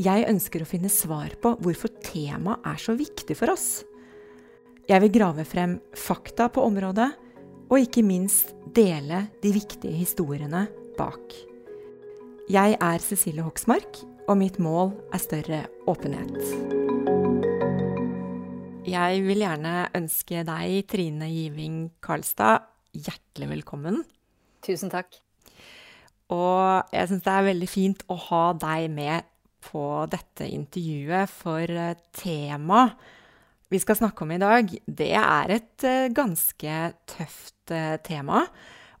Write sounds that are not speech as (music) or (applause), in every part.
Jeg ønsker å finne svar på hvorfor temaet er så viktig for oss. Jeg vil grave frem fakta på området, og ikke minst dele de viktige historiene bak. Jeg er Cecilie Hoksmark, og mitt mål er større åpenhet. Jeg vil gjerne ønske deg, Trine Giving Karlstad, hjertelig velkommen. Tusen takk. Og jeg syns det er veldig fint å ha deg med på dette intervjuet, for eh, temaet vi skal snakke om i dag, det er et eh, ganske tøft eh, tema.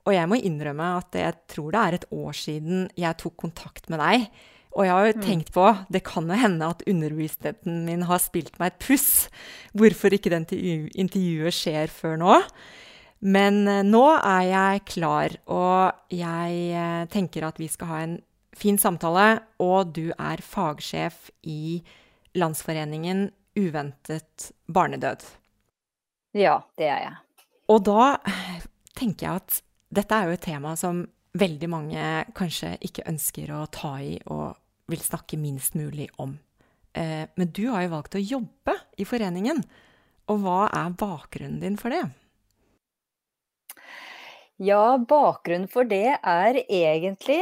Og jeg må innrømme at jeg tror det er et år siden jeg tok kontakt med deg. Og jeg har jo mm. tenkt på, det kan jo hende at underbevisstheten min har spilt meg et puss. Hvorfor ikke det intervjuet skjer før nå. Men nå er jeg klar, og jeg tenker at vi skal ha en fin samtale, og du er fagsjef i Landsforeningen uventet barnedød. Ja, det er jeg. Og da tenker jeg at dette er jo et tema som veldig mange kanskje ikke ønsker å ta i og vil snakke minst mulig om. Eh, men du har jo valgt å jobbe i foreningen. Og hva er bakgrunnen din for det? Ja, bakgrunnen for det er egentlig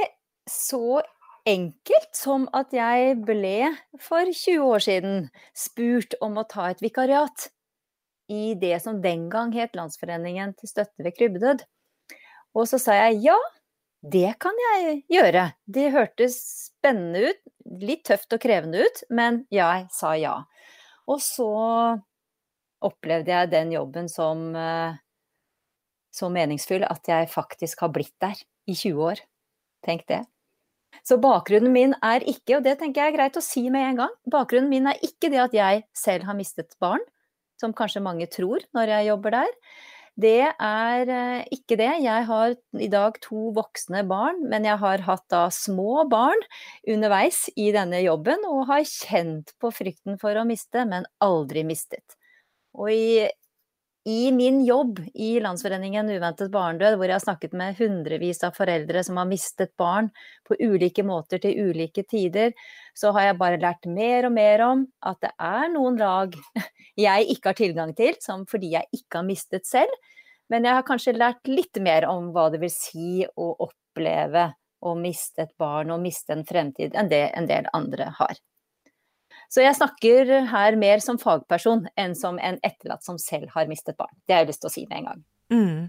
så enkelt som at jeg ble for 20 år siden spurt om å ta et vikariat i det som den gang het Landsforeningen til støtte ved krybbedød. Og så sa jeg ja, det kan jeg gjøre. Det hørtes spennende ut, litt tøft og krevende ut, men jeg sa ja. Og så opplevde jeg den jobben som eh, så meningsfull at jeg faktisk har blitt der i 20 år. Tenk det. Så bakgrunnen min er ikke, og det tenker jeg er greit å si med en gang, bakgrunnen min er ikke det at jeg selv har mistet barn, som kanskje mange tror når jeg jobber der. Det er eh, ikke det. Jeg har i dag to voksne barn, men jeg har hatt da små barn underveis i denne jobben, og har kjent på frykten for å miste, men aldri mistet. Og i i min jobb i Landsforeningen uventet barnedød, hvor jeg har snakket med hundrevis av foreldre som har mistet barn på ulike måter til ulike tider, så har jeg bare lært mer og mer om at det er noen lag jeg ikke har tilgang til, fordi jeg ikke har mistet selv. Men jeg har kanskje lært litt mer om hva det vil si å oppleve å miste et barn og miste en fremtid enn det en del andre har. Så jeg snakker her mer som fagperson enn som en etterlatt som selv har mistet barn. Det har jeg lyst til å si med en gang. Mm.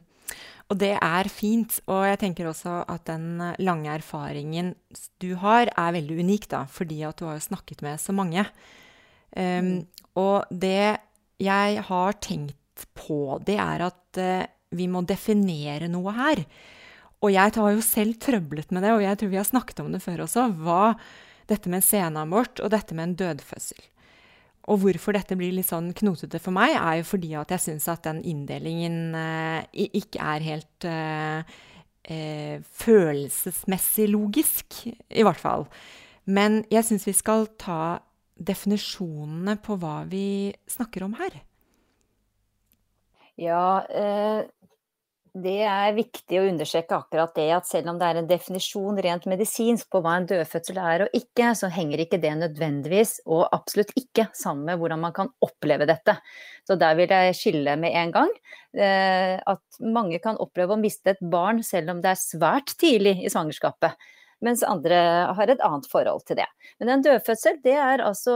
Og det er fint. Og jeg tenker også at den lange erfaringen du har, er veldig unik, da. Fordi at du har snakket med så mange. Um. Og det jeg har tenkt på, det er at uh, vi må definere noe her. Og jeg har jo selv trøblet med det, og jeg tror vi har snakket om det før også. Hva dette med en seneabort og dette med en dødfødsel. Og hvorfor dette blir litt sånn knotete for meg, er jo fordi at jeg syns at den inndelingen eh, ikke er helt eh, eh, følelsesmessig logisk, i hvert fall. Men jeg syns vi skal ta definisjonene på hva vi snakker om her. Ja, eh, det er viktig å understreke akkurat det at selv om det er en definisjon rent medisinsk på hva en dødfødsel er og ikke, så henger ikke det nødvendigvis, og absolutt ikke, sammen med hvordan man kan oppleve dette. Så der vil jeg skille med en gang. Eh, at mange kan oppleve å miste et barn selv om det er svært tidlig i svangerskapet. mens andre har et annet forhold til det. Men en dødfødsel det er altså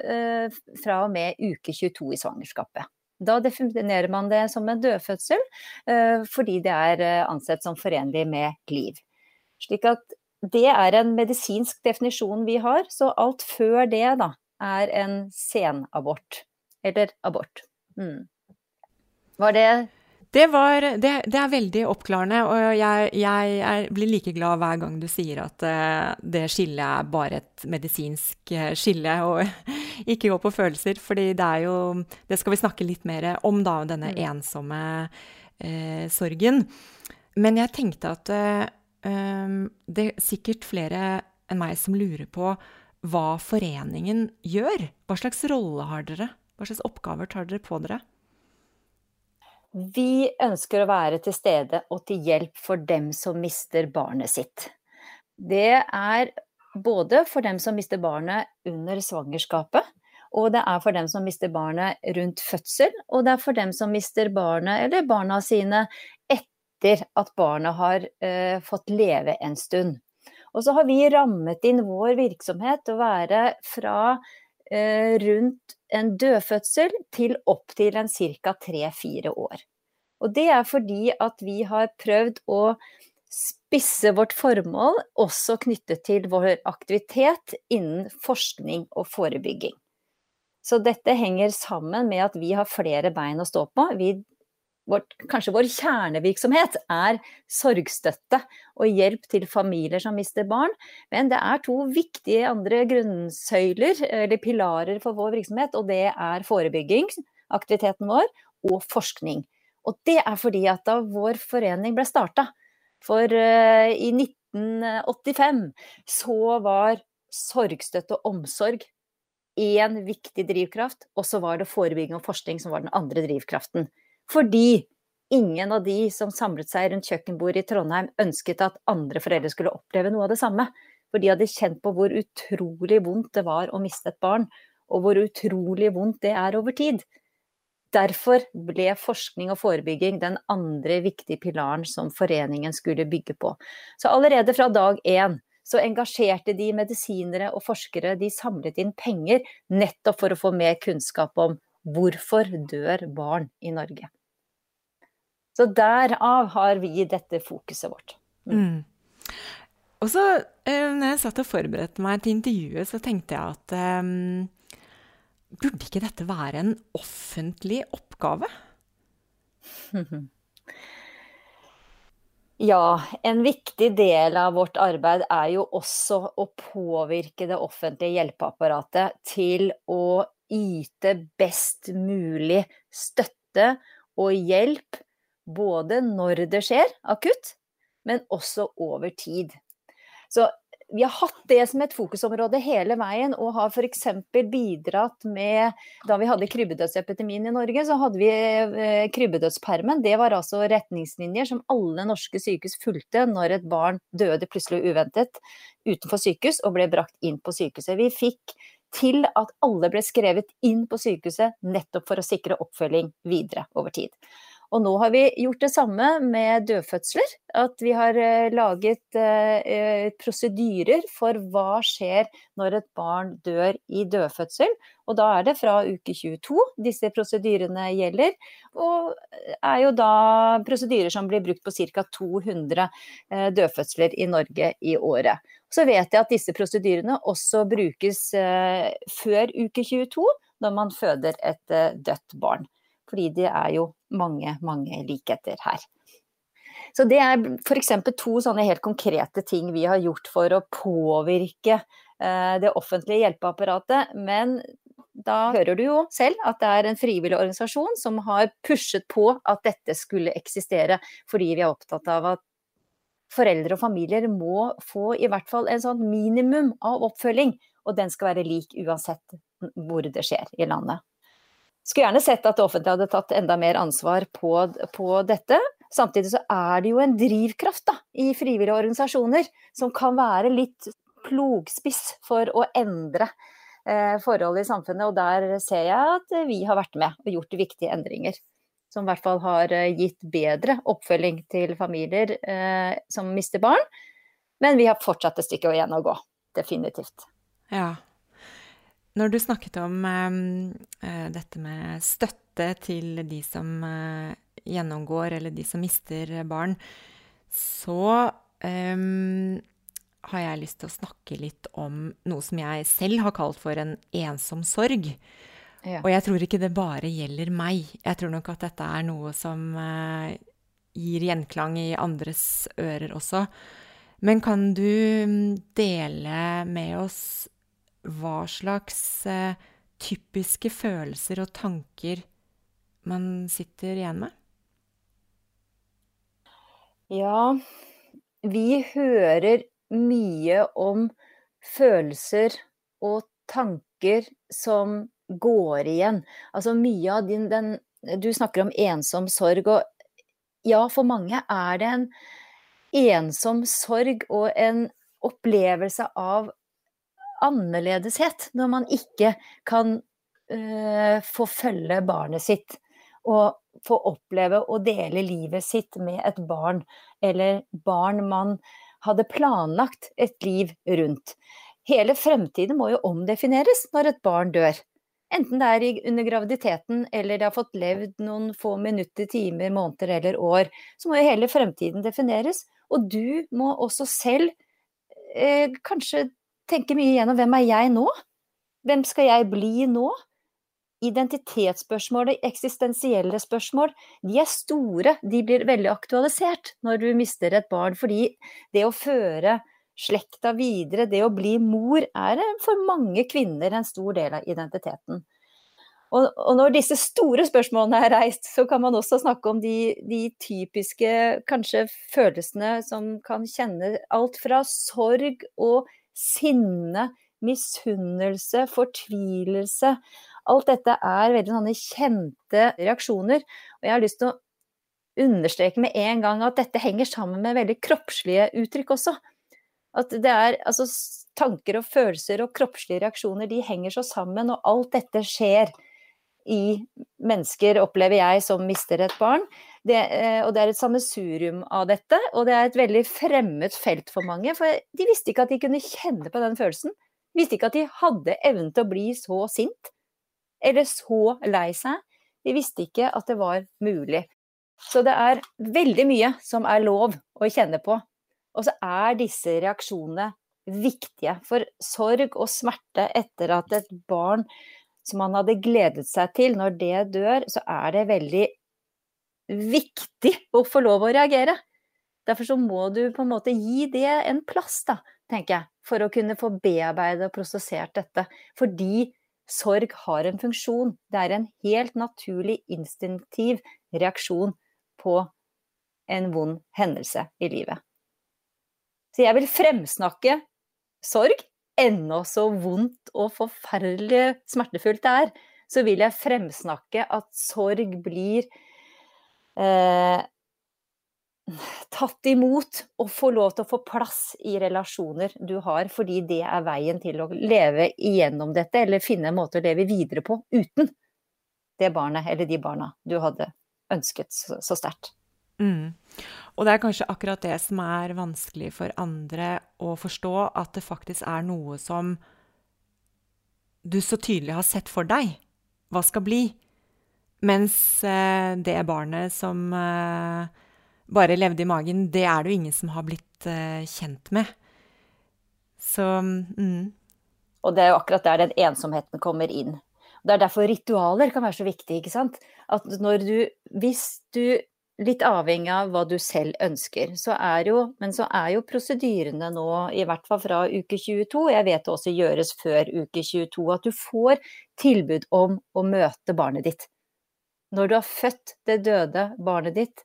eh, fra og med uke 22 i svangerskapet. Da definerer man det som en dødfødsel eh, fordi det er eh, ansett som forenlig med liv. Slik at det er en medisinsk definisjon vi har, så alt før det da er en senabort. Eller abort. Mm. Var det det, var, det, det, er veldig oppklarende, og jeg, jeg er, blir like glad hver gang du sier at uh, det skillet er bare et medisinsk uh, skille, og (laughs) ikke gå på følelser. fordi det er jo Det skal vi snakke litt mer om, da, denne mm. ensomme uh, sorgen. Men jeg tenkte at uh, det er sikkert flere enn meg som lurer på hva foreningen gjør. Hva slags rolle har dere? Hva slags oppgaver tar dere på dere? Vi ønsker å være til stede og til hjelp for dem som mister barnet sitt. Det er både for dem som mister barnet under svangerskapet, og det er for dem som mister barnet rundt fødsel, og det er for dem som mister barnet eller barna sine etter at barnet har eh, fått leve en stund. Og så har vi rammet inn vår virksomhet å være fra rundt en dødfødsel til opp til en ca. tre-fire år. Og det er fordi at vi har prøvd å spisse vårt formål også knyttet til vår aktivitet innen forskning og forebygging. Så dette henger sammen med at vi har flere bein å stå på. Vi, vårt, kanskje vår kjernevirksomhet er sorgstøtte og hjelp til familier som mister barn. Men det er to viktige andre grunnsøyler, eller pilarer, for vår virksomhet. Og det er forebygging, aktiviteten vår, og forskning. Og det er fordi at da vår forening ble starta, for uh, i 1985, så var sorgstøtte og omsorg én viktig drivkraft, og så var det forebygging og forskning som var den andre drivkraften. Fordi ingen av de som samlet seg rundt kjøkkenbordet i Trondheim, ønsket at andre foreldre skulle oppleve noe av det samme. For de hadde kjent på hvor utrolig vondt det var å miste et barn, og hvor utrolig vondt det er over tid. Derfor ble forskning og forebygging den andre viktige pilaren som foreningen skulle bygge på. Så allerede fra dag én så engasjerte de medisinere og forskere, de samlet inn penger nettopp for å få mer kunnskap om hvorfor dør barn i Norge. Så derav har vi dette fokuset vårt. Mm. Mm. Og så, eh, når jeg satt og forberedte meg til intervjuet, så tenkte jeg at um, Burde ikke dette være en offentlig oppgave? (laughs) Ja, en viktig del av vårt arbeid er jo også å påvirke det offentlige hjelpeapparatet til å yte best mulig støtte og hjelp, både når det skjer akutt, men også over tid. Så vi har hatt det som et fokusområde hele veien, og har f.eks. bidratt med Da vi hadde krybbedødsepidemien i Norge, så hadde vi eh, krybbedødspermen. Det var altså retningslinjer som alle norske sykehus fulgte når et barn døde plutselig uventet utenfor sykehus og ble brakt inn på sykehuset. Vi fikk til at alle ble skrevet inn på sykehuset nettopp for å sikre oppfølging videre over tid. Og nå har vi gjort det samme med dødfødsler. At vi har eh, laget eh, prosedyrer for hva skjer når et barn dør i dødfødsel. Og da er det fra uke 22 disse prosedyrene gjelder. Og er jo da prosedyrer som blir brukt på ca. 200 eh, dødfødsler i Norge i året. Så vet jeg at disse prosedyrene også brukes før uke 22, når man føder et dødt barn. Fordi det er jo mange, mange likheter her. Så det er f.eks. to sånne helt konkrete ting vi har gjort for å påvirke eh, det offentlige hjelpeapparatet. Men da hører du jo selv at det er en frivillig organisasjon som har pushet på at dette skulle eksistere, fordi vi er opptatt av at foreldre og familier må få i hvert fall en sånn minimum av oppfølging. Og den skal være lik uansett hvor det skjer i landet. Skulle gjerne sett at det offentlige hadde tatt enda mer ansvar på, på dette. Samtidig så er det jo en drivkraft da, i frivillige organisasjoner som kan være litt plogspiss for å endre eh, forholdet i samfunnet. Og der ser jeg at vi har vært med og gjort viktige endringer. Som i hvert fall har eh, gitt bedre oppfølging til familier eh, som mister barn. Men vi har fortsatt et stykke igjen å gå. Definitivt. Ja. Når du snakket om eh, dette med støtte til de som eh, gjennomgår, eller de som mister barn, så um, har jeg lyst til å snakke litt om noe som jeg selv har kalt for en ensom sorg. Ja. Og jeg tror ikke det bare gjelder meg. Jeg tror nok at dette er noe som eh, gir gjenklang i andres ører også. Men kan du mm, dele med oss hva slags eh, typiske følelser og tanker man sitter igjen med? Ja, vi hører mye om følelser og tanker som går igjen. Altså mye av din den Du snakker om ensom sorg, og ja, for mange er det en ensom sorg og en opplevelse av annerledeshet når man ikke kan uh, få følge barnet sitt. Og få oppleve å dele livet sitt med et barn, eller barn man hadde planlagt et liv rundt. Hele fremtiden må jo omdefineres når et barn dør. Enten det er under graviditeten eller det har fått levd noen få minutter, timer, måneder eller år. Så må jo hele fremtiden defineres. Og du må også selv eh, kanskje tenke mye igjennom hvem er jeg nå? Hvem skal jeg bli nå? identitetsspørsmål, eksistensielle spørsmål, de er store. De blir veldig aktualisert når du mister et barn. Fordi det å føre slekta videre, det å bli mor, er for mange kvinner en stor del av identiteten. Og, og når disse store spørsmålene er reist, så kan man også snakke om de, de typiske kanskje følelsene som kan kjenne alt fra sorg og sinne, misunnelse, fortvilelse Alt dette er veldig sånne kjente reaksjoner. Og jeg har lyst til å understreke med en gang at dette henger sammen med veldig kroppslige uttrykk også. At det er altså tanker og følelser og kroppslige reaksjoner, de henger så sammen, og alt dette skjer i mennesker, opplever jeg, som mister et barn. Det, eh, og det er et sammensurium av dette, og det er et veldig fremmed felt for mange. For de visste ikke at de kunne kjenne på den følelsen. De visste ikke at de hadde evnen til å bli så sint eller så lei seg. De visste ikke at det var mulig. Så det er veldig mye som er lov å kjenne på. Og så er disse reaksjonene viktige. For sorg og smerte etter at et barn som man hadde gledet seg til, når det dør, så er det veldig viktig å få lov å reagere. Derfor så må du på en måte gi det en plass, da, tenker jeg, for å kunne få bearbeidet og prosessert dette. Fordi Sorg har en funksjon. Det er en helt naturlig, instinktiv reaksjon på en vond hendelse i livet. Så jeg vil fremsnakke sorg, ennå så vondt og forferdelig smertefullt det er, så vil jeg fremsnakke at sorg blir eh, tatt imot og få lov til å få plass i relasjoner du har, fordi det er veien til å leve igjennom dette, eller finne en måte å leve videre på uten det barnet eller de barna du hadde ønsket så sterkt. Mm. Og det er kanskje akkurat det som er vanskelig for andre å forstå, at det faktisk er noe som du så tydelig har sett for deg hva skal bli, mens eh, det barnet som eh, bare levde i magen, det er det jo ingen som har blitt uh, kjent med. Så mm. Og det er jo akkurat der den ensomheten kommer inn. Det er derfor ritualer kan være så viktig, ikke sant. At når du Hvis du Litt avhengig av hva du selv ønsker. Så jo, men så er jo prosedyrene nå, i hvert fall fra uke 22, jeg vet det også gjøres før uke 22, at du får tilbud om å møte barnet ditt. Når du har født det døde barnet ditt,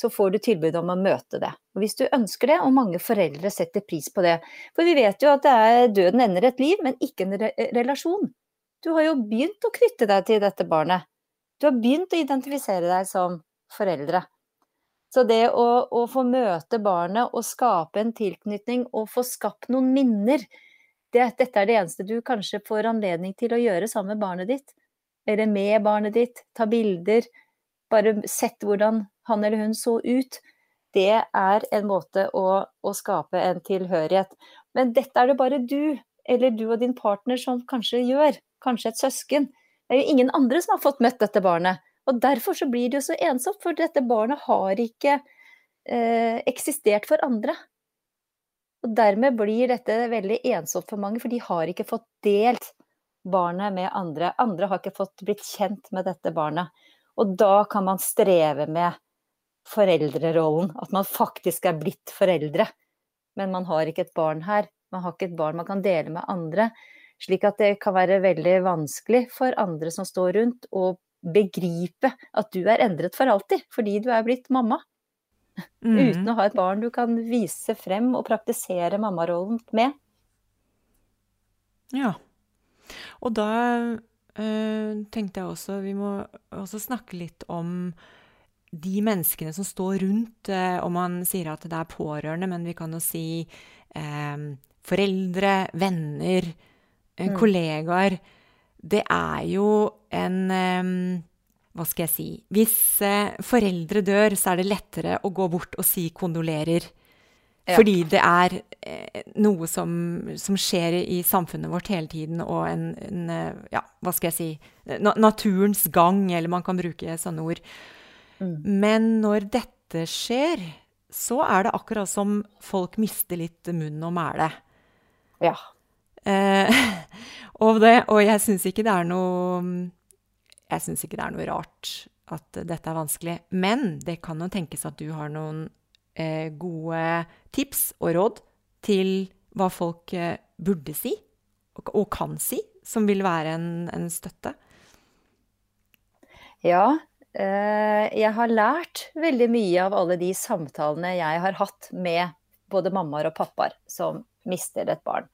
så får du tilbud om å møte det. Og hvis du ønsker det, og mange foreldre setter pris på det. For vi vet jo at er, døden ender et liv, men ikke en re relasjon. Du har jo begynt å knytte deg til dette barnet. Du har begynt å identifisere deg som foreldre. Så det å, å få møte barnet og skape en tilknytning og få skapt noen minner, det, dette er det eneste du kanskje får anledning til å gjøre sammen med barnet ditt. Eller med barnet ditt. Ta bilder. Bare sett hvordan han eller hun så ut. det er en måte å, å skape en tilhørighet. Men dette er det bare du, eller du og din partner, som kanskje gjør. Kanskje et søsken. Det er jo ingen andre som har fått møtt dette barnet. Og derfor så blir det jo så ensomt, for dette barnet har ikke eh, eksistert for andre. Og dermed blir dette veldig ensomt for mange, for de har ikke fått delt barnet med andre. Andre har ikke fått blitt kjent med dette barnet. Og da kan man streve med foreldrerollen, at man faktisk er blitt foreldre. Men man har ikke et barn her. Man har ikke et barn man kan dele med andre. Slik at det kan være veldig vanskelig for andre som står rundt, å begripe at du er endret for alltid, fordi du er blitt mamma. Mm. Uten å ha et barn du kan vise frem og praktisere mammarollen med. Ja. Og da øh, tenkte jeg også vi må også snakke litt om de menneskene som står rundt, øh, om man sier at det er pårørende, men vi kan jo si øh, foreldre, venner, øh, kollegaer. Det er jo en Hva skal jeg si Hvis foreldre dør, så er det lettere å gå bort og si kondolerer. Ja. Fordi det er eh, noe som, som, skjer i samfunnet vårt hele tiden, og en, en eh, Ja, hva skal jeg si na Naturens gang, eller man kan bruke sånne ord. Mm. Men når dette skjer, så er det akkurat som folk mister litt munn og mæle. Ja. Eh, (laughs) og, det, og jeg syns ikke det er noe Jeg syns ikke det er noe rart at dette er vanskelig. Men det kan jo tenkes at du har noen eh, gode tips og råd til hva folk eh, burde si, og, og, kan si, som vil være en, en støtte? Ja, eh, jeg har lært veldig mye av alle de samtalene jeg har hatt med både mammaer og pappaer som mister et barn.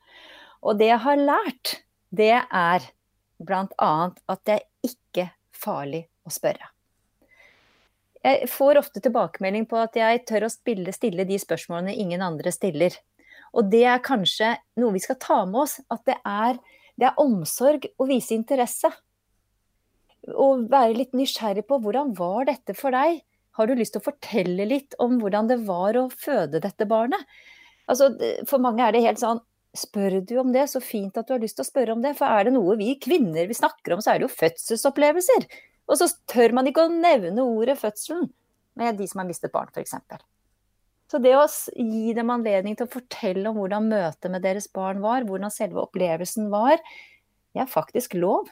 Og det jeg har lært, det er bl.a. at det er ikke farlig å spørre. Jeg får ofte tilbakemelding på at jeg tør å spille, stille de spørsmålene ingen andre stiller. Og det er kanskje noe vi skal ta med oss. At det er, det er omsorg å vise interesse. Og være litt nysgjerrig på hvordan var dette for deg? Har du lyst til å fortelle litt om hvordan det var å føde dette barnet? Altså, for mange er det helt sånn Spør du om det, så fint at du har lyst til å spørre om det. For er det noe vi kvinner vi snakker om, så er det jo fødselsopplevelser. Og så tør man ikke å nevne ordet fødselen med de som har mistet barn, f.eks. Så det å gi dem anledning til å fortelle om hvordan møtet med deres barn var, hvordan selve opplevelsen var, det er faktisk lov.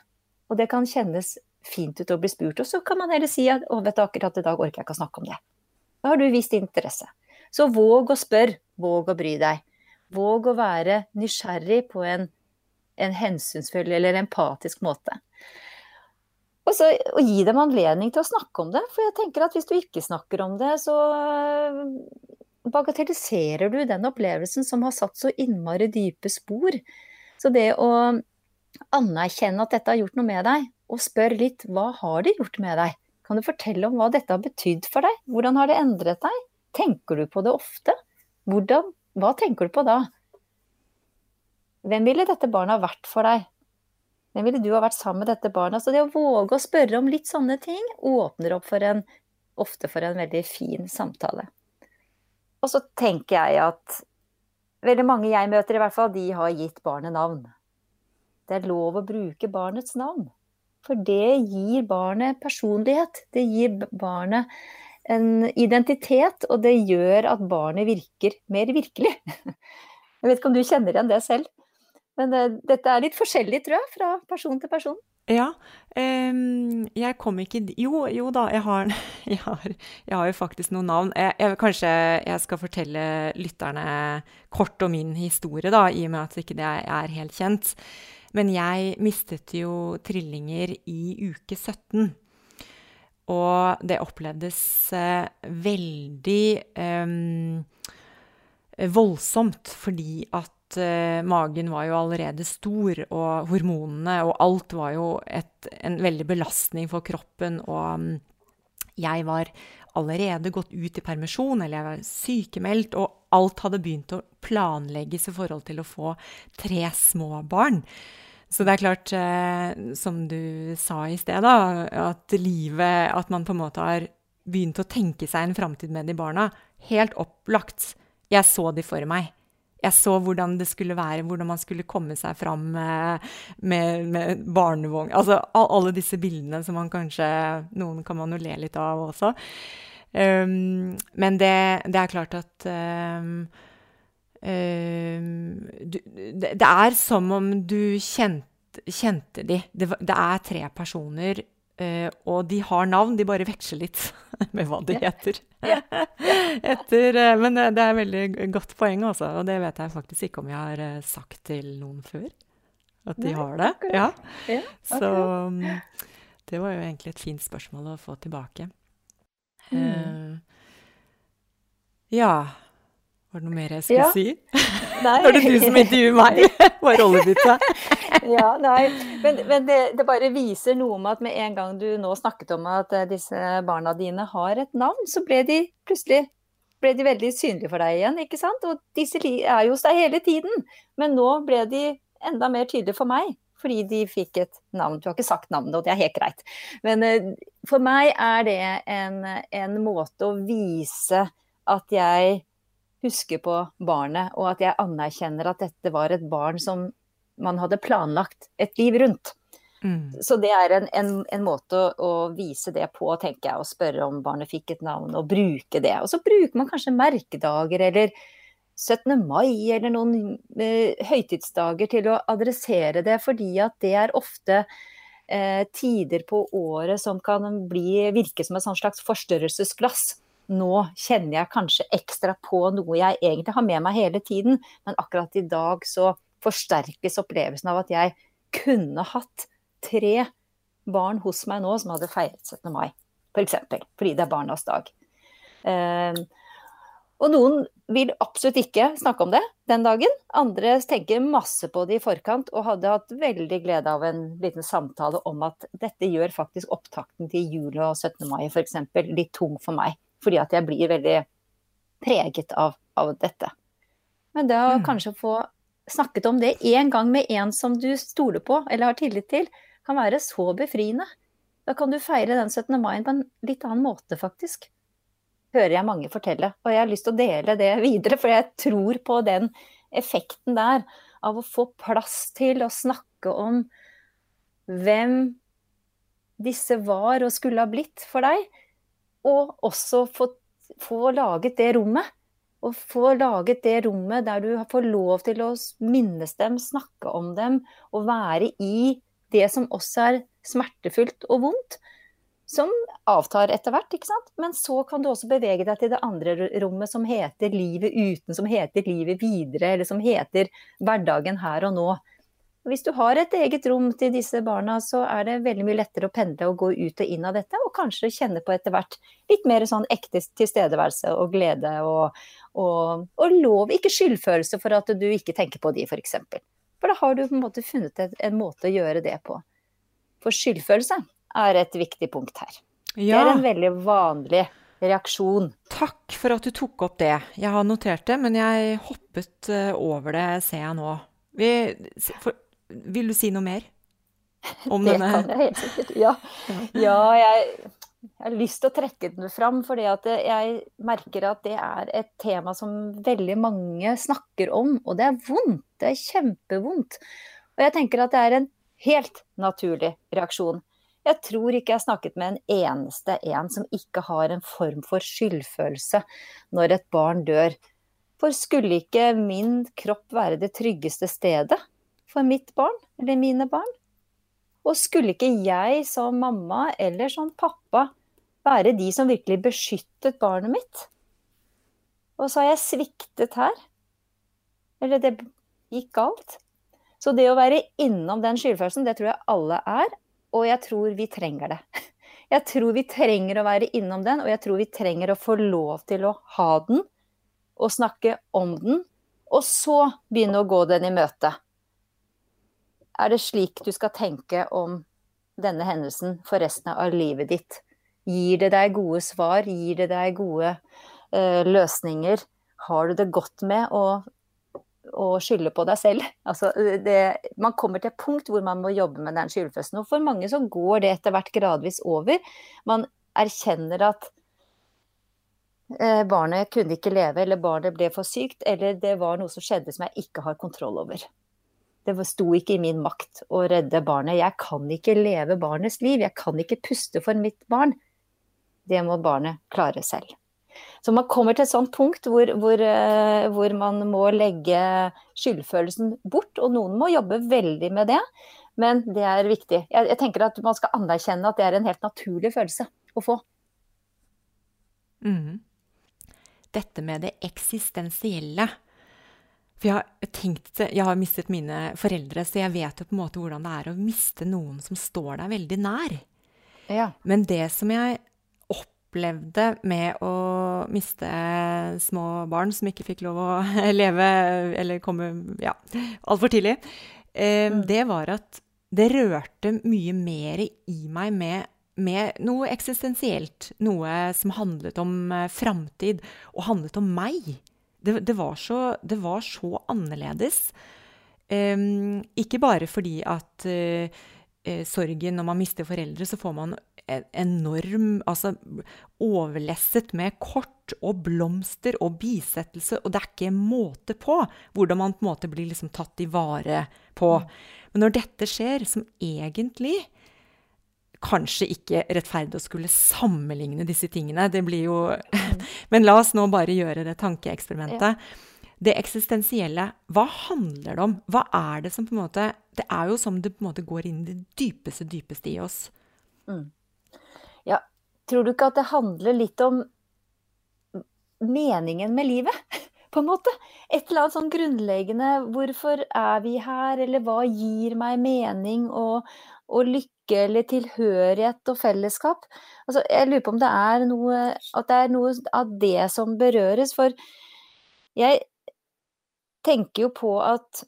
Og det kan kjennes fint ut å bli spurt. Og så kan man heller si at å, vet du, akkurat i dag orker jeg ikke å snakke om det. Da har du vist interesse. Så våg å spørre, våg å bry deg. Våg å være nysgjerrig på en, en hensynsfull eller empatisk måte. Og så og gi dem anledning til å snakke om det. For jeg tenker at hvis du ikke snakker om det, så eh, bagatelliserer du den opplevelsen som har satt så innmari dype spor. Så det å anerkjenne at dette har gjort noe med deg, og spør litt hva har det gjort med deg? Kan du fortelle om hva dette har betydd for deg? Hvordan har det endret deg? Tenker du på det ofte? Hvordan, hva tenker du på da? Hvem ville dette barnet ha vært for deg? Hvem ville du ha vært sammen med dette barnet? Så det å våge å spørre om litt sånne ting åpner opp for en, ofte for en veldig fin samtale. Og så tenker jeg at veldig mange jeg møter, i hvert fall, de har gitt barnet navn. Det er lov å bruke barnets navn. For det gir barnet personlighet. Det gir barnet en identitet, og det gjør at barnet virker mer virkelig. (laughs) Jeg vet ikke om du kjenner igjen det selv? Men det, dette er litt forskjellig, tror jeg, fra person til person. Ja. Um, jeg kom ikke Jo, jo da, jeg har, (laughs) jeg har, jeg har jo faktisk noen navn. Jeg, jeg, kanskje jeg skal fortelle lytterne kort om min historie, da, i og med at ikke det er helt kjent. Men jeg mistet jo trillinger i uke 17. Og det opplevdes uh, veldig um, voldsomt, fordi at uh, magen var jo allerede stor, og hormonene og alt var jo et, en veldig belastning for kroppen. Og um, jeg var allerede gått ut i permisjon, eller jeg var sykemeldt, og alt hadde begynt å planlegges i forhold til å få tre små barn. Så det er klart, eh, som du sa i sted, da, at livet At man på en måte har begynt å tenke seg en framtid med de barna. Helt opplagt. Jeg så de for meg. Jeg så hvordan det skulle være, hvordan man skulle komme seg fram med, med, med barnevogn Altså alle disse bildene som man kanskje Noen kan man jo le litt av også. Um, men det, det, er klart at um, du, det, er som om du kjente, kjente de. Det, det er tre personer Uh, og de har navn, de bare veksler litt (laughs) med hva de heter. (laughs) Etter, uh, men det er et veldig godt poeng, også, og det vet jeg faktisk ikke om jeg har sagt til noen før. At de har det. Ja. Så um, det var jo egentlig et fint spørsmål å få tilbake. Mm. ja var det noe mer jeg skulle ja. si? Nei. (laughs) Er det du som intervjuer meg! (laughs) Hva er rollebytte? (laughs) ja, nei. Men, men det, det, bare viser noe om at med en gang du nå snakket om at eh, disse barna dine har et navn, så ble de plutselig ble de veldig synlige for deg igjen. ikke sant? Og disse er jo hos deg hele tiden. Men nå ble de enda mer tydelige for meg. Fordi de fikk et navn. Du har ikke sagt navnet, og det er helt greit. Men uh, for meg er det en, en måte å vise at jeg huske på barnet, og at jeg anerkjenner at dette var et barn som man hadde planlagt et liv rundt. Mm. Så det er en, en, en måte å, å, vise det på, tenker jeg, og spørre om barnet fikk et navn, og bruke det. Og så bruker man kanskje merkedager eller 17. mai eller noen eh, høytidsdager til å adressere det, fordi at det er ofte eh, tider på året som kan bli, virke som et slags forstørrelsesglass nå kjenner jeg kanskje ekstra på noe jeg egentlig har med meg hele tiden, men akkurat i dag så forsterkes opplevelsen av at jeg kunne hatt tre barn hos meg nå som hadde feiret 17. mai, f.eks. For fordi det er barnas dag. Uh, og noen vil absolutt ikke snakke om det den dagen. Andre tenker masse på det i forkant og hadde hatt veldig glede av en liten samtale om at dette gjør faktisk opptakten til jul og 17. mai f.eks. litt tung for meg. Fordi at jeg blir veldig preget av, av dette. Men det å mm. kanskje få snakket om det én gang med en som du stoler på eller har tillit til, kan være så befriende. Da kan du feire den 17. mai på en litt annen måte, faktisk. Hører jeg mange fortelle. Og jeg har lyst til å dele det videre, for jeg tror på den effekten der av å få plass til å snakke om hvem disse var og skulle ha blitt for deg, og også få, få laget det rommet. Og få laget det rommet der du får lov til å minnes dem, snakke om dem, og være i det som også er smertefullt og vondt. Som avtar etter hvert, ikke sant. Men så kan du også bevege deg til det andre rommet som heter livet uten, som heter livet videre, eller som heter hverdagen her og nå. Hvis du har et eget rom til disse barna, så er det veldig mye lettere å pendle og gå ut og inn av dette, og kanskje kjenne på etter hvert litt mer sånn ekte tilstedeværelse og glede og, og, og lov, ikke skyldfølelse for at du ikke tenker på de, f.eks. For, for da har du på en måte funnet en, en måte å gjøre det på. For skyldfølelse er et viktig punkt her. Ja. Det er en veldig vanlig reaksjon. Takk for at du tok opp det. Jeg har notert det, men jeg hoppet eh, over det, ser jeg nå. Vi, for, vil du si noe mer om det denne? Det kan jeg helt sikkert. (laughs) Ja, ja jeg, jeg, har lyst til å trekke den fram, for jeg merker at det er et tema som veldig mange snakker om. Og det er vondt. Det er kjempevondt. Og jeg tenker at det er en helt naturlig reaksjon. Jeg tror ikke jeg har snakket med en eneste en som ikke har en form for skyldfølelse når et barn dør. For skulle ikke min kropp være det tryggeste stedet for mitt barn eller mine barn? Og skulle ikke jeg som mamma eller som pappa være de som virkelig beskyttet barnet mitt? Og så har jeg sviktet her. Eller det gikk galt. Så det å være innom den skyldfølelsen, det tror jeg alle er. Og jeg tror vi trenger det. (laughs) Jeg tror vi trenger å være innom den, og jeg tror vi trenger å få lov til å ha den og snakke om den, og så begynne å gå den i møte. Er det slik du skal tenke om denne hendelsen for resten av livet ditt? Gir det deg gode svar? Gir det deg gode eh, løsninger? Har du det godt med å, å skylde på deg selv? (laughs) Altså, det, man kommer til et punkt hvor man må jobbe med den skyldfølelsen. Og for mange så går det etter hvert gradvis over. Man erkjenner at Eh, barnet kunne ikke leve, eller barnet ble for sykt, eller det var noe som skjedde som jeg ikke har kontroll over. Det sto ikke i min makt å redde barnet. Jeg kan ikke leve barnets liv. Jeg kan ikke puste for mitt barn. Det må barnet klare selv. Så man kommer til et sånt punkt hvor, hvor, eh, hvor, man må legge skyldfølelsen bort, og noen må jobbe veldig med det. Men det er viktig. Jeg, jeg tenker at man skal anerkjenne at det er en helt naturlig følelse å få. Mm dette med det eksistensielle. For jeg har, tenkt, jeg har mistet mine foreldre, så jeg vet jo på en måte hvordan det er å miste noen som står deg veldig nær. Ja. Men det som jeg opplevde med å miste små barn som ikke fikk lov å (laughs) leve eller komme ja, altfor tidlig, eh, mm. det var at det rørte mye mer i meg med med noe eksistensielt. Noe som handlet om uh, framtid, og handlet om meg. Det, det, var, så, det var, så, annerledes. Um, ikke bare fordi at uh, sorgen når man mister foreldre, så får man enorm Altså overlesset med kort og blomster og bisettelse, og det er ikke måte på hvordan man på en måte blir liksom tatt i vare på. Mm. Men når dette skjer, som egentlig kanskje ikke rettferdig å skulle sammenligne disse tingene. Det blir jo (laughs) Men la oss nå bare gjøre det tankeeksperimentet. Ja. Det eksistensielle, hva handler det om? Hva er det som på en måte Det er jo som det på en måte går inn i det dypeste, dypeste i oss. Mm. Ja, tror du ikke at det handler litt om meningen med livet? (laughs) På en måte. Et eller annet sånn grunnleggende Hvorfor er vi her, eller hva gir meg mening og, og lykke? Lykke eller tilhørighet og fellesskap. Altså, jeg lurer på om det er noe At det er noe av det som berøres. For jeg tenker jo på at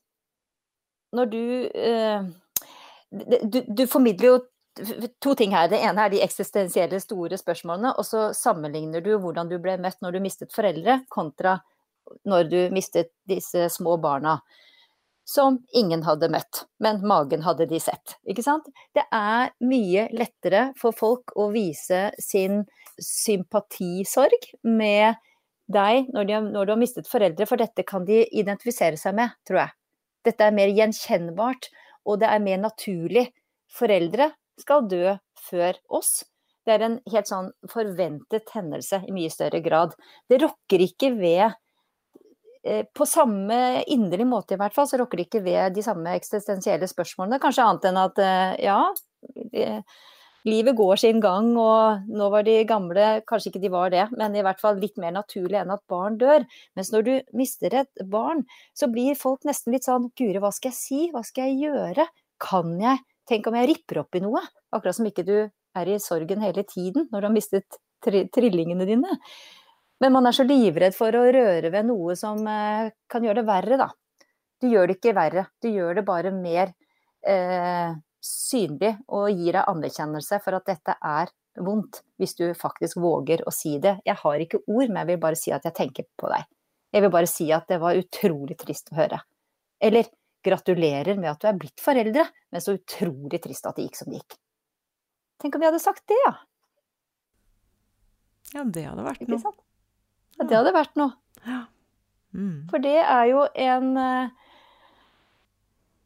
når du eh, du, du formidler jo to ting her. Det ene er de eksistensielle store spørsmålene, og så sammenligner du hvordan du ble møtt når du mistet foreldre, kontra når du mistet disse små barna som ingen hadde møtt, men magen hadde de sett. Ikke sant? Det er mye lettere for folk å vise sin sympatisorg med deg når, de, når, du har mistet foreldre, for dette kan de identifisere seg med, tror jeg. Dette er mer gjenkjennbart, og det er mer naturlig. Foreldre skal dø før oss. Det er en helt sånn forventet hendelse i mye større grad. Det rokker ikke ved på samme inderlig måte i hvert fall, så rokker det ikke ved de samme eksistensielle spørsmålene. Kanskje annet enn at eh, ja, livet går sin gang, og nå var de gamle, kanskje ikke de var det, men i hvert fall litt mer naturlig enn at barn dør. Mens når du mister et barn, så blir folk nesten litt sånn Guri, hva skal jeg si, hva skal jeg gjøre, kan jeg, tenk om jeg ripper opp i noe? Akkurat som ikke du er i sorgen hele tiden når du har mistet trillingene dine. Men man er så livredd for å røre ved noe som eh, kan gjøre det verre, da. Du gjør det ikke verre, du gjør det bare mer eh, synlig og gir deg anerkjennelse for at dette er vondt, hvis du faktisk våger å si det. Jeg har ikke ord, men jeg vil bare si at jeg tenker på deg. Jeg vil bare si at det var utrolig trist å høre. Eller gratulerer med at du er blitt foreldre, men så utrolig trist at det gikk som det gikk. Tenk om vi hadde sagt det, ja. Ja, det hadde vært noe. Ja, det hadde vært noe. Mm. For det er jo en eh,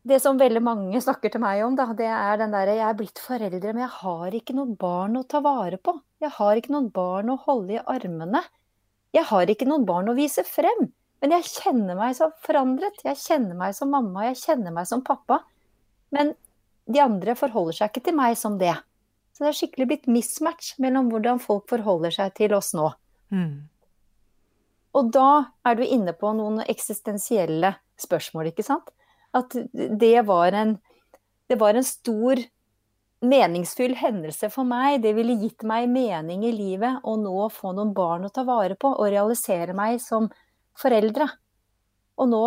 Det som veldig mange snakker til meg om, da, det er den derre Jeg er blitt foreldre, men jeg har ikke noen barn å ta vare på. Jeg har ikke noen barn å holde i armene. Jeg har ikke noen barn å vise frem. Men jeg kjenner meg så forandret. Jeg kjenner meg som mamma, jeg kjenner meg som pappa. Men de andre forholder seg ikke til meg som det. Så det er skikkelig blitt mismatch mellom hvordan folk forholder seg til oss nå. Mm. Og da er du inne på noen eksistensielle spørsmål, ikke sant? At det var en, det var en stor meningsfull hendelse for meg. Det ville gitt meg mening i livet å nå få noen barn å ta vare på og realisere meg som foreldre. Og nå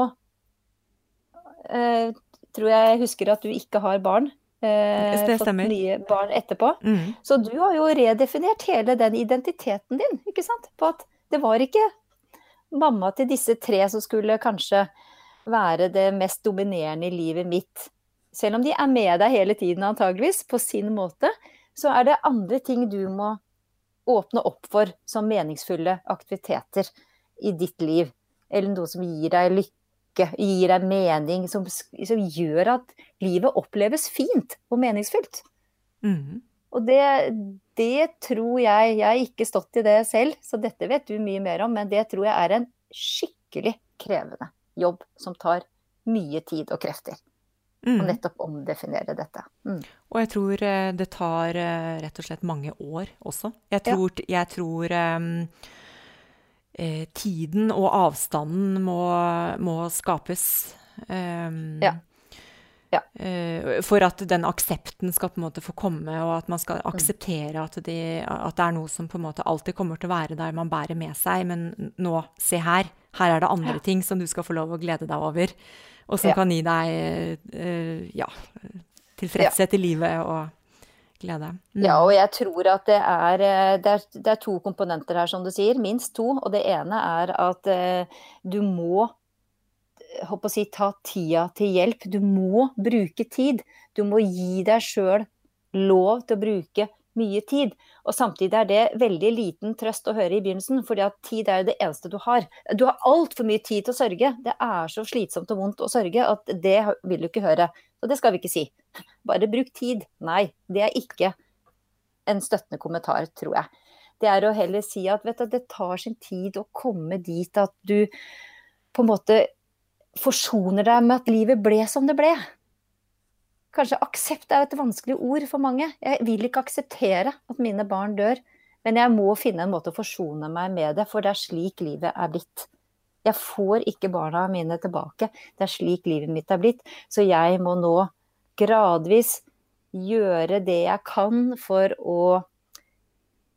eh, tror jeg jeg husker at du ikke har barn. Eh, det stemmer. Fått nye barn etterpå. Mm. Så du har jo redefinert hele den identiteten din, ikke sant? På at det var ikke mamma til disse tre som skulle kanskje være det mest dominerende i livet mitt. Selv om de er med deg hele tiden antageligvis, på sin måte, så er det andre ting du må åpne opp for som meningsfulle aktiviteter i ditt liv? Eller noe som gir deg lykke, gir deg mening, som, som gjør at livet oppleves fint og meningsfylt. Mm. Og det, det tror jeg Jeg har ikke stått i det selv, så dette vet du mye mer om, men det tror jeg er en skikkelig krevende jobb som tar mye tid og krefter. Mm. Og nettopp omdefinere dette. Mm. Og jeg tror eh, det tar eh, rett og slett mange år også. Jeg tror, ja. jeg tror um, tiden og avstanden må, må skapes. Um, ja. Ja. Uh, for at den aksepten skal på en måte få komme, og at man skal mm. akseptere at, de, at, det er noe som på en måte alltid kommer til å være der man bærer med seg. Men nå, se her. Her er det andre ja. ting som du skal få lov å glede deg over og som ja. kan gi deg uh, ja, tilfredshet i livet og glede. Mm. Ja, og jeg tror at det er, eh, det er, det er to komponenter her, som du sier. Minst to. Og det ene er at du må håper å si, ta tida til hjelp. Du må bruke tid. Du må gi deg sjøl lov til å bruke mye tid. Og samtidig er det veldig liten trøst å høre i begynnelsen, at tid er det eneste du har. Du har altfor mye tid til å sørge. Det er så slitsomt og vondt å sørge at det vil du ikke høre. Og det skal vi ikke si. (laughs) Bare bruk tid. Nei, det er ikke en støttende kommentar, tror jeg. Det er å heller si at du, det tar sin tid å komme dit at du på en måte forsoner deg med at livet ble som det ble. Kanskje aksept er et vanskelig ord for mange. Jeg vil ikke akseptere at mine barn dør, men jeg må finne en måte å forsone meg med det, for det er slik livet er blitt. Jeg får ikke barna mine tilbake. Det er slik livet mitt er blitt. Så jeg må nå gradvis gjøre det jeg kan for å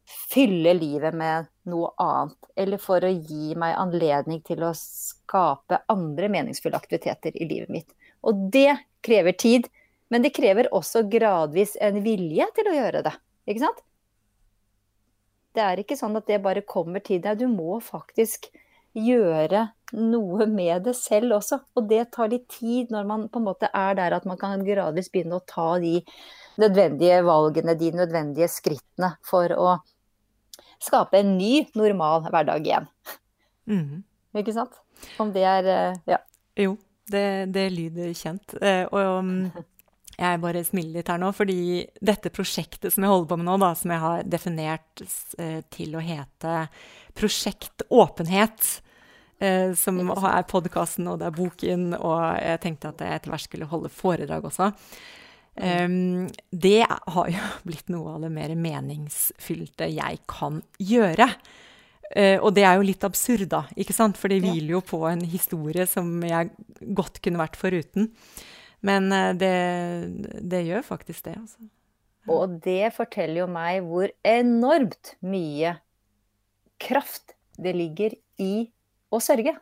fylle livet med noe annet. Eller for å gi meg anledning til å skape andre meningsfulle aktiviteter i livet mitt. Og det krever tid. Men det krever også gradvis en vilje til å gjøre det. Ikke sant? Det er ikke sånn at det bare kommer til deg. Du må faktisk gjøre noe med det selv også. Og det tar litt tid når man på en måte er der at man kan gradvis begynne å ta de nødvendige valgene, de nødvendige skrittene for å skape en ny, normal hverdag igjen. Mm. Ikke sant? Om det er eh, Ja. Jo, det, det lyder kjent. Eh, og um, (laughs) jeg bare smiler litt her nå, fordi dette prosjektet som jeg holder på med nå, da, som jeg har definert eh, til å hete Prosjekt åpenhet, eh, som er podkasten og det er boken, og jeg tenkte at jeg etter hvert skulle holde foredrag også. Um, det har jo (laughs) blitt noe av det mer meningsfylte jeg kan gjøre. Uh, og det er jo litt absurd, da, ikke sant? for det hviler jo på en historie som jeg godt kunne vært foruten. Men uh, det, det, gjør faktisk det, altså. Og det forteller jo meg hvor enormt mye kraft det ligger i å sørge.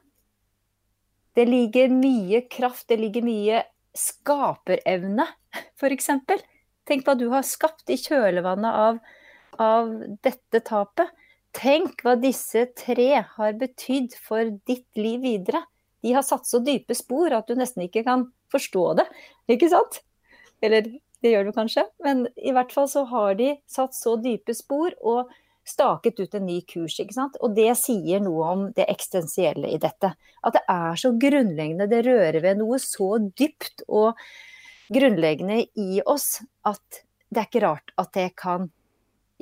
Det ligger mye kraft, det ligger mye skaperevne, f.eks. Tenk hva du har skapt i kjølvannet av, av dette tapet. Tenk hva disse tre har betydd for ditt liv videre. De har satt så dype spor at du nesten ikke kan forstå det, ikke sant? Eller det gjør du kanskje, men i hvert fall så har de satt så dype spor og staket ut en ny kurs. ikke sant? Og det sier noe om det eksistensielle i dette. At det er så grunnleggende, det rører ved noe så dypt og grunnleggende i oss at det er ikke rart at det kan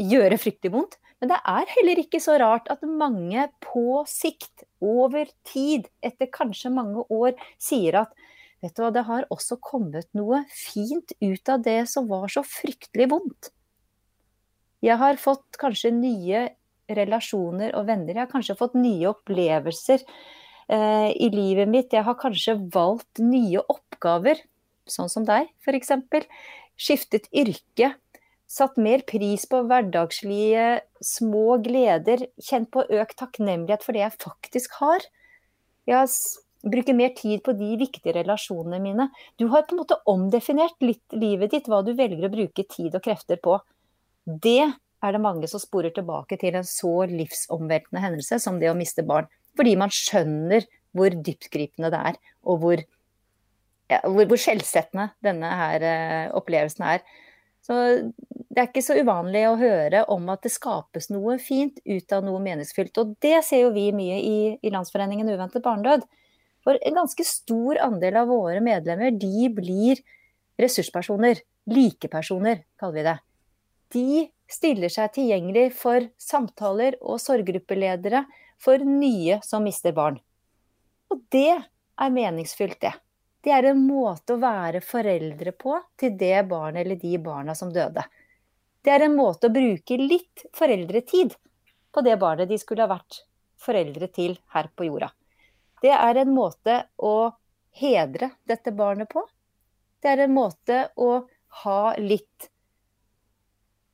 gjøre fryktelig vondt. Men det er heller ikke så rart at mange på sikt, over tid, etter kanskje mange år, sier at vet du hva, det har også kommet noe fint ut av det som var så fryktelig vondt. Jeg har fått kanskje nye relasjoner og venner. Jeg har kanskje fått nye opplevelser eh, i livet mitt. Jeg har kanskje valgt nye oppgaver, sånn som deg f.eks. Skiftet yrke. Satt mer pris på hverdagslige små gleder. Kjent på økt takknemlighet for det jeg faktisk har. Jeg bruker mer tid på de viktige relasjonene mine. Du har på en måte omdefinert litt livet ditt, hva du velger å bruke tid og krefter på. Det er det mange som sporer tilbake til en så livsomveltende hendelse som det å miste barn. Fordi man skjønner hvor dyptgripende det er, og hvor, ja, hvor, hvor skjellsettende denne her uh, opplevelsen er. Så det er ikke så uvanlig å høre om at det skapes noe fint ut av noe meningsfylt. Og det ser jo vi mye i, i Landsforeningen uventet barnedød. For en ganske stor andel av våre medlemmer, de blir ressurspersoner. Likepersoner, kaller vi det. De stiller seg tilgjengelig for samtaler og sorggruppeledere for nye som mister barn. Og det er meningsfylt, det. Det er en måte å være foreldre på til det barnet eller de barna som døde. Det er en måte å bruke litt foreldretid på det barnet de skulle ha vært foreldre til her på jorda. Det er en måte å hedre dette barnet på. Det er en måte å ha litt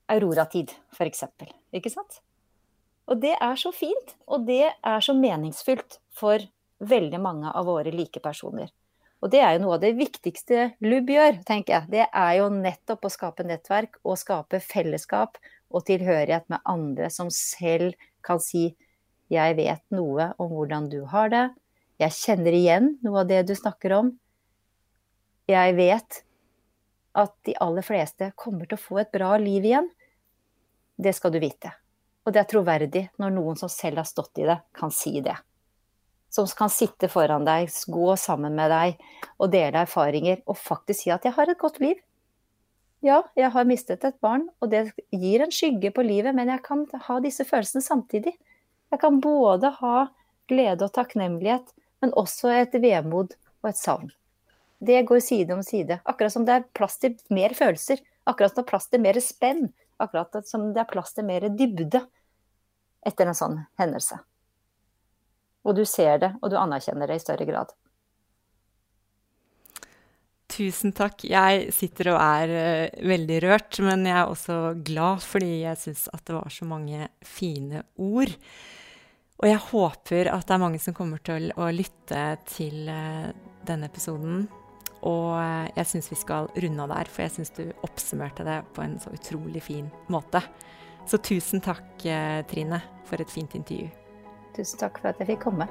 auroratid, f.eks. Ikke sant? Og det er så fint, og det er så meningsfylt for veldig mange av våre likepersoner. Og det er jo noe av det viktigste LUB gjør, tenker jeg. Det er jo nettopp å skape nettverk og skape fellesskap og tilhørighet med andre som selv kan si 'jeg vet noe om hvordan du har det', 'jeg kjenner igjen noe av det du snakker om', 'jeg vet at de aller fleste kommer til å få et bra liv igjen'. Det skal du vite. Og det er troverdig når noen som selv har stått i det, kan si det som kan sitte foran deg, gå sammen med deg og dele erfaringer, og faktisk si at 'jeg har et godt liv'. Ja, jeg har mistet et barn, og det gir en skygge på livet, men jeg kan ha disse følelsene samtidig. Jeg kan både ha glede og takknemlighet, men også et vemod og et savn. Det går side om side. Akkurat som det er plass til mer følelser. Akkurat som det er plass til mer spenn. Akkurat som det er plass til mer dybde etter en sånn hendelse. Og du ser det, og du anerkjenner det i større grad. Tusen takk. Jeg sitter og er uh, veldig rørt, men jeg er også glad fordi jeg syns at det var så mange fine ord. Og jeg håper at det er mange som kommer til å lytte til uh, denne episoden. Og uh, jeg syns vi skal runde av der, for jeg syns du oppsummerte det på en så utrolig fin måte. Så tusen takk, Trine, for et fint intervju. Tusen takk for at jeg fikk komme.